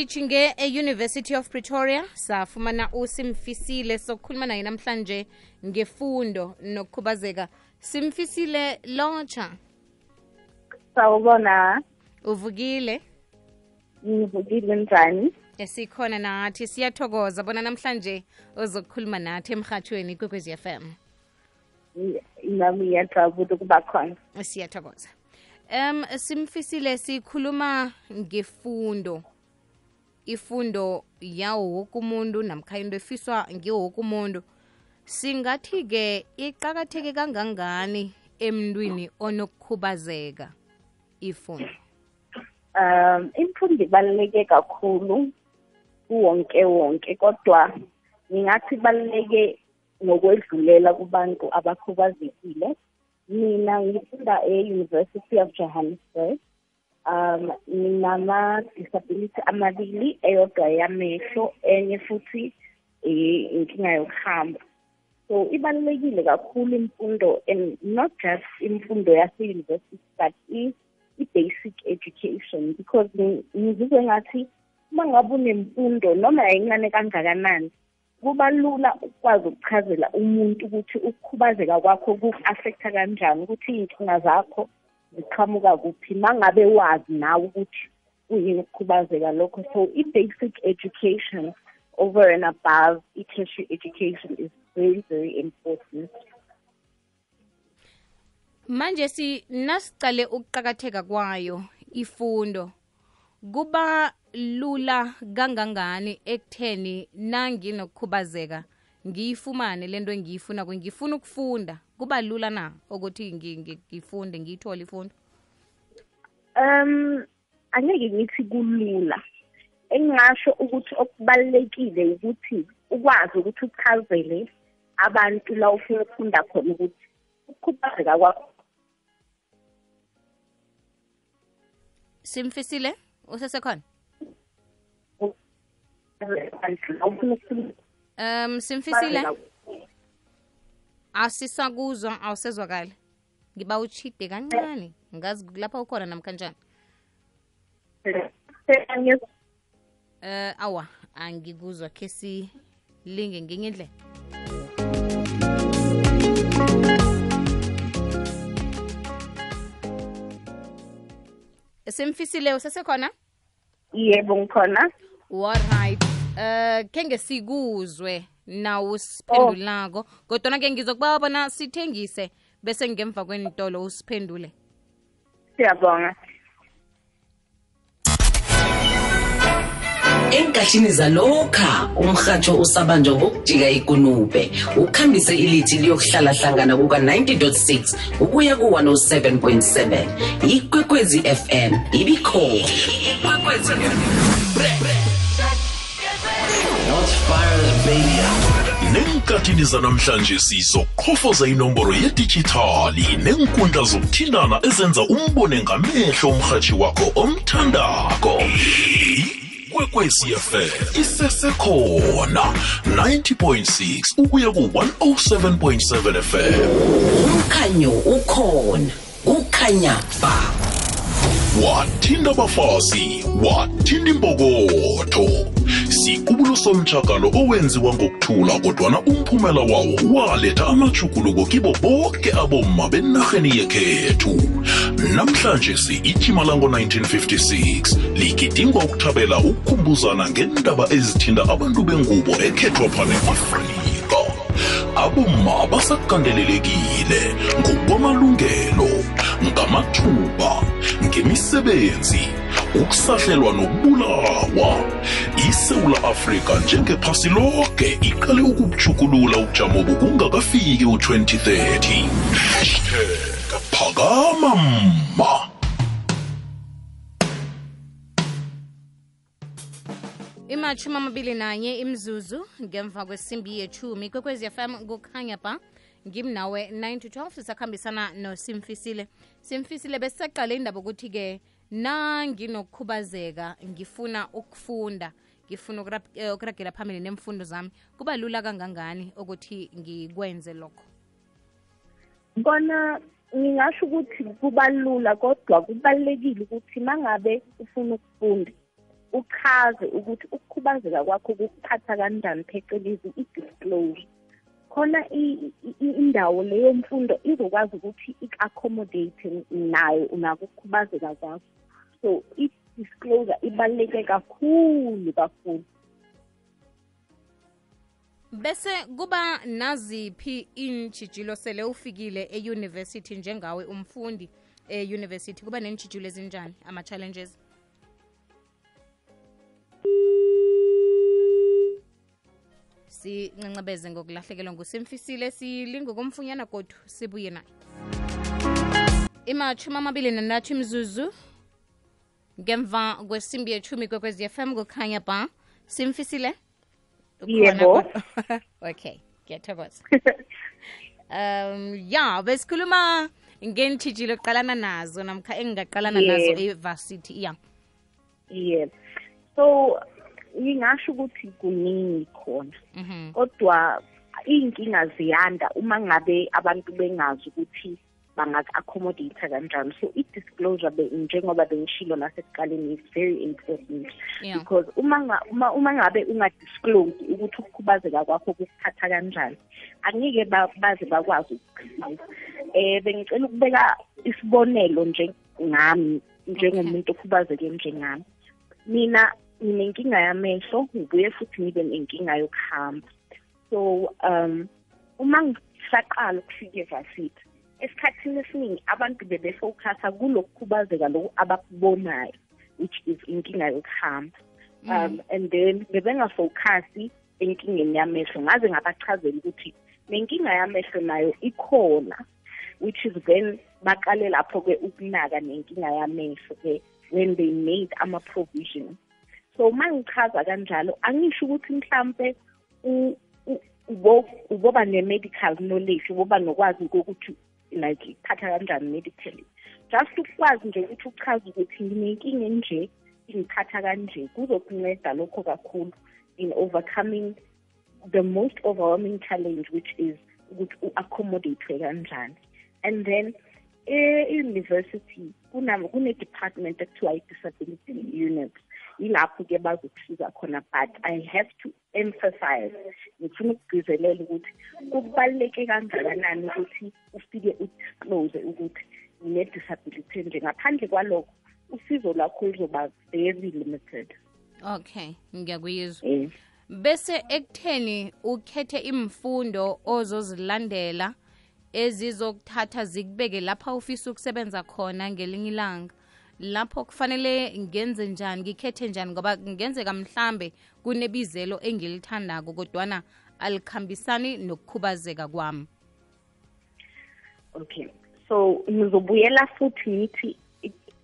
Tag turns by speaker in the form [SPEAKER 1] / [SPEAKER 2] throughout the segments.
[SPEAKER 1] sijinge e-university of pretoria. Safumana usimfisile sokukhuluma naye namhlanje ngefundo nokukhubazeka. Simfisile lotsha
[SPEAKER 2] sawubona.
[SPEAKER 1] Uvukile?
[SPEAKER 2] Ngivukile njani?
[SPEAKER 1] Esikhona nathi siyathokoza bona namhlanje ozokukhuluma nathi emhathweni kwekwezi FM
[SPEAKER 2] nami ngiyajabula ukuba khona.
[SPEAKER 1] Siyathokoza. Um simfisile sikhuluma ngefundo ifundo yawo woke umuntu namkha into efiswa ngiwo woke umuntu. Singathi-ke iqakatheke kangangani emntwini onokukhubazeka ifundo?
[SPEAKER 2] Um imfundo ibaluleke kakhulu kuwonke wonke kodwa ngingathi ibaluleke ngokwedlulela kubantu abakhubazekile. Mina ngifunda e-university of johannesburg. Um nginama-disability amabili eyodwa yamehlo enye futhi eh, inkinga yokuhamba. So ibalulekile kakhulu imfundo and not just imfundo yase-university but i- i-basic education because ngi- ngizizwe ngathi uma ngabe unemfundo noma yayincane kangakanani kuba lula ukwazi ukuchazela umuntu ukuthi ukukhubazeka kwakho ku-affecta kanjani ukuthi iy'nkinga zakho ziqhamuka kuphi? Mangabe wazi nawe ukuthi kuyini ukukhubazeka lokho. So i-basic education over and above i-tertiary education is very very important.
[SPEAKER 1] Manje si nasicale ukuqakatheka kwayo ifundo. Kuba lula kangangani ekutheni nanginokukhubazeka ngiyifumane lento engiyifuna ngifuna ukufunda kuba lula na ukuthi ngi- ngi- ngifunde ngiyithole ifundo?
[SPEAKER 2] Um angeke ngithi kulula. Engingasho ukuthi okubalulekile ukuthi ukwazi ukuthi uchazele abantu la ufuna ukufunda khona ukuthi ukukhubazeka kwakho.
[SPEAKER 1] Simfisile? Usesekhona? Um simfisile? Asisakuzwa awusezwakali. Ngiba uchide kancane ngazi lapha ukhona namkhanjani uh awa angikuzwa khe silinge ngenye indlela. Simfisile usesekhona?
[SPEAKER 2] Yebo ngikhona.
[SPEAKER 1] Alright uh kenge sikuzwe nawo usiphendulako kodwa ke ngizokuba bona sithengise bese ngemva kwenitolo usiphendule.
[SPEAKER 2] Siyabonga.
[SPEAKER 3] Enkathini zalokha umrhatsho usabanjwa ngokujika ikunube. Ukhambise ilithi liyokuhlalahlangana kuka-90.6 ukuya ku-107.7 ikwekwezi fm ibikhona. Ikwekwezi
[SPEAKER 4] baby.
[SPEAKER 5] nenkathini zanamhlanje sizoqhofoza inomboro yedijithali nenkundla zokuthindana ezenza umbone ngamehlo umrhatshi wakho omthandako. Ikwekwecfm isesekhona 90.6 ukuya ku-107.7 fm
[SPEAKER 3] umkhanyo ukhona kukhanya ba.
[SPEAKER 5] Wathinta abafazi wathinta impokotho sikubulo mtshakalo owenziwa ngokuthula kodwana umphumela wawo waletha amatshuguluko kibo boke abomma benarheni yekhethu. Namhlanje si-ichimalango 1956 ligidingwa ukuthabela ukukhumbuzana ngendaba ezithinda abantu bengubo ekhethwa phane afrika abomma basakandelelekile ngokwamalungelo ngamathuba ngemisebenzi ukusahlelwa nokubulawa. Isewula afrika njengephasi loke iqale ukubuchukulula ubujamo bokungakafiki u-2030 hashtag phakama mma.
[SPEAKER 1] Imatshumi amabili nanye imzuzu ngemva kwesimbi yechumi kwekwezi fm kukhanya ba ngimnawe 9 to 12 sisakhambisana nosimfisile. Simfisile besisaqale indaba ukuthi-ke nanginokukhubazeka ngifuna ukufunda ngifuna ukurap- eh, ukuragela phambili nemfundo zami kuba lula kangangani ukuthi ngikwenze lokho?
[SPEAKER 2] Kona ngingasho ukuthi kuba lula kodwa kubalulekile ukuthi mangabe ufuna ukufunda uchaze ukuthi ukukhubazeka kwakho kukuphatha kanjani phecelezi i-disclosure. Khona i- i- i- indawo leyo mfundo izokwazi ukuthi ik-accommodate nayo unako ukukhubazeka kwakho. So i-disclosure ibaluleke kakhulu kakhulu.
[SPEAKER 1] Bese kuba naziphi iintshijilo sele ufikile eyunivesithi njengawe umfundi eyunivesithi kuba neentshijilo ezinjani ama-challenges? Sincancabeze ngokulahlekelwa ngusimfisile silingo komfunyana kodwa sibuye naye. Imatshumi amabili nantathu imzuzu ngemva kwesimbi yethumi kwekwezi fm kukhanya ba. Simfisile?
[SPEAKER 2] Yebo.
[SPEAKER 1] okay ngiyathokoza. Um ya besikhuluma ngeentshijilo oqalana nazo namkha engingaqalana nazo evasithi ya.
[SPEAKER 2] Yes. So ngingasho ukuthi kuningi khona.
[SPEAKER 1] Mhm.
[SPEAKER 2] kodwa iy'nkinga ziyanda uma ngabe abantu bengazi ukuthi banga-accommodate kanjani. So i-disclosure be- njengoba bengishilo nasekuqaleni is very important.
[SPEAKER 1] Yeah.
[SPEAKER 2] because uma nga- uma uma ngabe ungadisclose ukuthi ukukhubazeka kwakho kukuphatha kanjani angeke ba- baze bakwazi ukukusiza eh bengicela ukubeka isibonelo nje ngami njengomuntu okhubazeke njengami mina nginenkinga yamehlo ngibuye futhi ngibe nenkinga yokuhamba. So um uma ngisaqala ukufika evasithi esikhathini esiningi abantu bebefocasa kulokukhubazeka lokhu abakubonayo which is inkinga yokuhamba. Um and then bebengafocasi enkingeni yamehlo ngaze ngabachazela ukuthi nenkinga yamehlo nayo ikhona which is then baqale lapho-ke ukunaka nenkinga yamehlo-ke when they made ama-provisions so uma ngichaza kanjalo angisho ukuthi mhlampe u- u- ubo- uboba ne-medical knowledge uboba nokwazi kokuthi like iphatha kanjani medically just ukwazi nje ukuthi uchaze ukuthi nginenkinga enje ingiphatha kanje. Kuzokunceda lokho kakhulu in overcoming the most overwhelming challenge which is ukuthi u-accommodate kanjani. And then e-university kune-department ekuthiwa i-disability unit. Yilapho-ke bazokusiza khona but i have to emphasize ngifuna ukugcizelela ukuthi kubaluleke kangakanani ukuthi ufike udisclose ukuthi ngine-disability nje ngaphandle kwalokho usizo lwakho luzoba very limited.
[SPEAKER 1] Okay ngiyakuyizwa.
[SPEAKER 2] Um
[SPEAKER 1] bese ekutheni ukhethe imfundo ozozilandela ezizokuthatha zikubeke lapha ufisa ukusebenza khona ngelinye ilanga lapho kufanele ngenze njani ngikhethe njani ngoba ngenzeka mhlambe kunebizelo engilithandako kodwana alikhambisani nokukhubazeka kwami.
[SPEAKER 2] Okay so ngizobuyela futhi ngithi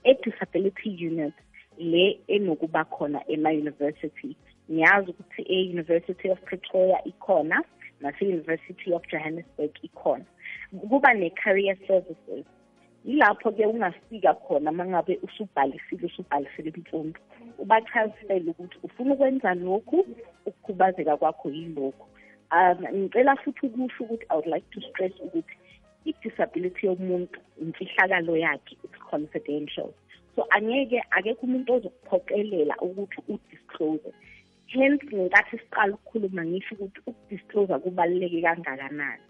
[SPEAKER 2] e-disability unit le enokuba khona ema-university. Ngiyazi ukuthi e-university of pretoria ikhona nase-university of johannesburg ikhona. Kuba ne-career services yilapho-ke ungafika khona uma ngabe usubhalisile usubhalisile imfundo. Ubachazisele ukuthi ufuna ukwenza lokhu ukukhubazeka kwakho yilokhu. Um ngicela futhi ukusho ukuthi i would like to stress ukuthi i-disability yomuntu imfihlakalo yakhe it's confidential. So angeke akekho umuntu ozokuphoqelela ukuthi udisclose hence ngenkathi siqala ukukhuluma ngisho ukuthi ukudisclose kubaluleke kangakanani.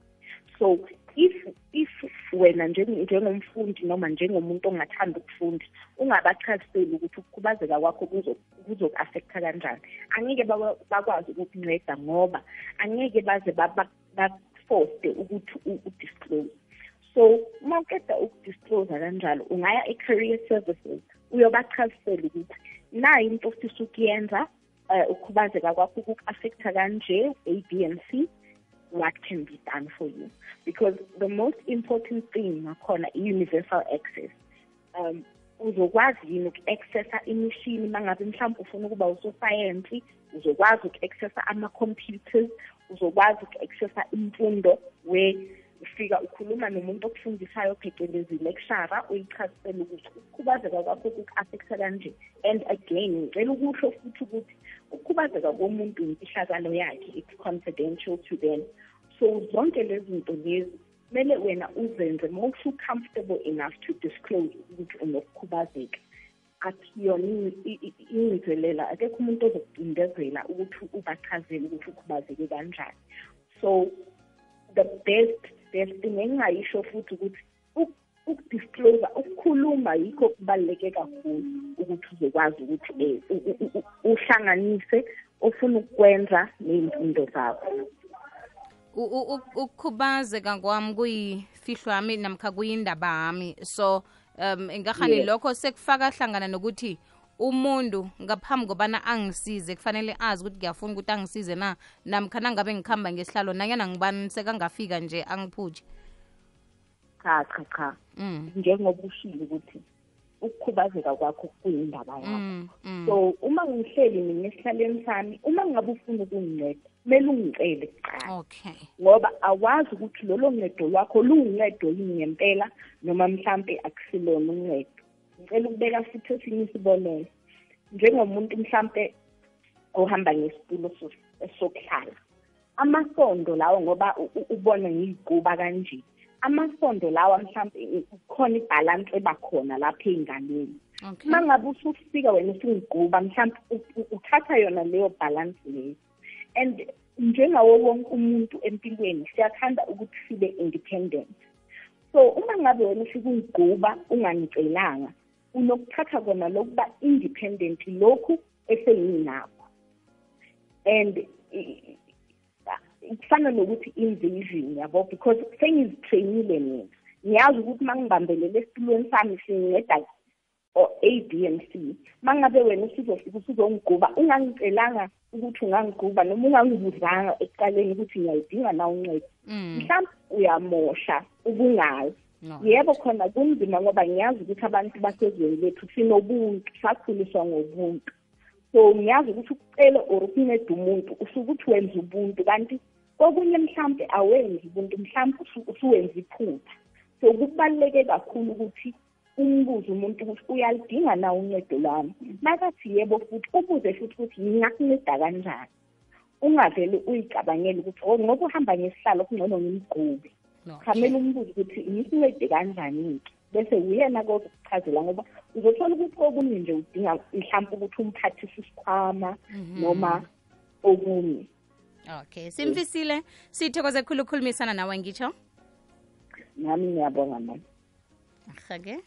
[SPEAKER 2] So if if wena njeng- njengomfundi noma njengomuntu ongathanda ukufunda ungabachaziseli ukuthi ukukhubazeka kwakho kuzo- kuzoku-affecta kanjani. Angeke bakwa- bakwazi ukukunceda ngoba angeke baze ba- ba- bakufoste ukuthi u- udisclose. So uma uqeda ukudisclose kanjalo ungaya e-career services uyobachazisela ukuthi nayi into ofisa ukuyenza um ukukhubazeka kwakho kuku-affecta kanje a b and c. what can be done for you. Because the most important thing ngakhona i-universal access. Um uzokwazi yini uku-accessa imishini uma ngabe mhlawumbe ufuna ukuba usosayensi uzokwazi uku-accessa ama-computers uzokwazi uku-accessa imfundo where ufika ukhuluma nomuntu okufundisayo phecelezi lecturer uyichazisele ukuthi ukukhubazeka kwakho kuku-affecta kanje and again ngicela ukusho futhi ukuthi ukukhubazeka komuntu imfihlakalo yakhe it's confidential to them. So zonke lezi zinto lezi kumele wena uzenze uma usu-comfortable enough to disclose ukuthi unokukhubazeka. Athi yona ingcizelela akekho umuntu ozokucindezela ukuthi ubachazele ukuthi ukhubazeke kanjani. So the best best thing engingayisho futhi ukuthi uk- ukudisclose ukukhuluma yikho kubaluleke kakhulu ukuthi uzokwazi ukuthi eh, u- u- u- uhlanganise ofuna ukukwenza ney'mfundo zakho.
[SPEAKER 1] U- u- u- ukukhubazeka kwami kuyifihlo yami namkha kuyindaba yami so um ingahani
[SPEAKER 2] yeah.
[SPEAKER 1] lokho sekufaka hlangana nokuthi umuntu ngaphambi kobana angisize kufanele azi ukuthi ngiyafuna ukuthi angisize na namkha nangabe ngikhamba ngesihlalo nanyana ngibani sekangafika nje angiphuthe
[SPEAKER 2] cha cha cha
[SPEAKER 1] mm.
[SPEAKER 2] njengoba ushilo ukuthi ukukhubazeka kwakho kuyindaba yakho.
[SPEAKER 1] Mm, mm.
[SPEAKER 2] so uma ngihleli mina esihlaleni sami uma ngabe ufuna ukunginceda kumele ungicele kuqala.
[SPEAKER 1] Okay.
[SPEAKER 2] Ngoba awazi ukuthi lolo ncedo lwakho luwuncedo yini ngempela noma mhlampe akusilona uncedo. Ngicela ukubeka futhi esinye isibonelo. Njengomuntu mhlampe ohamba ngesitulo so- sokuhlala amasondo lawo ngoba ubona ngiyiguba kanje. Amasondo lawa mhlampe kukhona ibhalansi ebakhona lapha ey'nganeni. Uma ngabe usufika wena usungiguba mhlawumbe uthatha yona leyo balance leyo. And njengawo wonke umuntu empilweni siyathanda ukuthi sibe independent. So uma ngabe wena ufika ungiguba ungangicelanga unokuthatha kona lokuba independent lokhu esengiyinakho and kufana nokuthi invasion yabo because sengizitrainile mina ngiyazi ukuthi uma ngibambelele esitulweni sami singinceda or A, B and C. Mangabe wena usizofika usizongiguba ungangicelanga ukuthi ungangiguba noma ungangibuzanga ekuqaleni ukuthi ngiyayidinga na uncedo.
[SPEAKER 1] mm.
[SPEAKER 2] Mhlawumbe uyamosha ubungazi. Yebo khona kunzima ngoba ngiyazi ukuthi abantu basezweni lethu sinobuntu, sakhuliswa ngobuntu. So ngiyazi ukuthi ukucela or ukunceda umuntu usuke ukuthi wenza ubuntu kanti kokunye mhlawumbe awenzi ubuntu mhlawumbe usu- usuwenza iphutha. So kubaluleke kakhulu ukuthi umbuze umuntu ukuthi uyalidinga na uncedo lwami. Nakathi yebo futhi ubuze futhi ukuthi ngingakunceda kanjani? Ungavele uyicabangele ukuthi oh ngoba uhamba ngesihlalo kungcono ngimgube.
[SPEAKER 1] No.
[SPEAKER 2] khamele umbuze ukuthi ngisincede kanjani-ke bese uyena kokuchazela ngoba uzothola ukuthi kokunye nje udinga mhlawumbe ukuthi umphathise isikhwama noma okunye.
[SPEAKER 1] Okay simfisile. Sithokoze khulu ukukhulumisana nawe ngitsho
[SPEAKER 2] nami ngiyabonga mama.
[SPEAKER 1] Ahake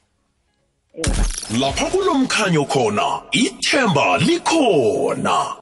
[SPEAKER 5] lapha kulomkhanyo khona ithemba likhona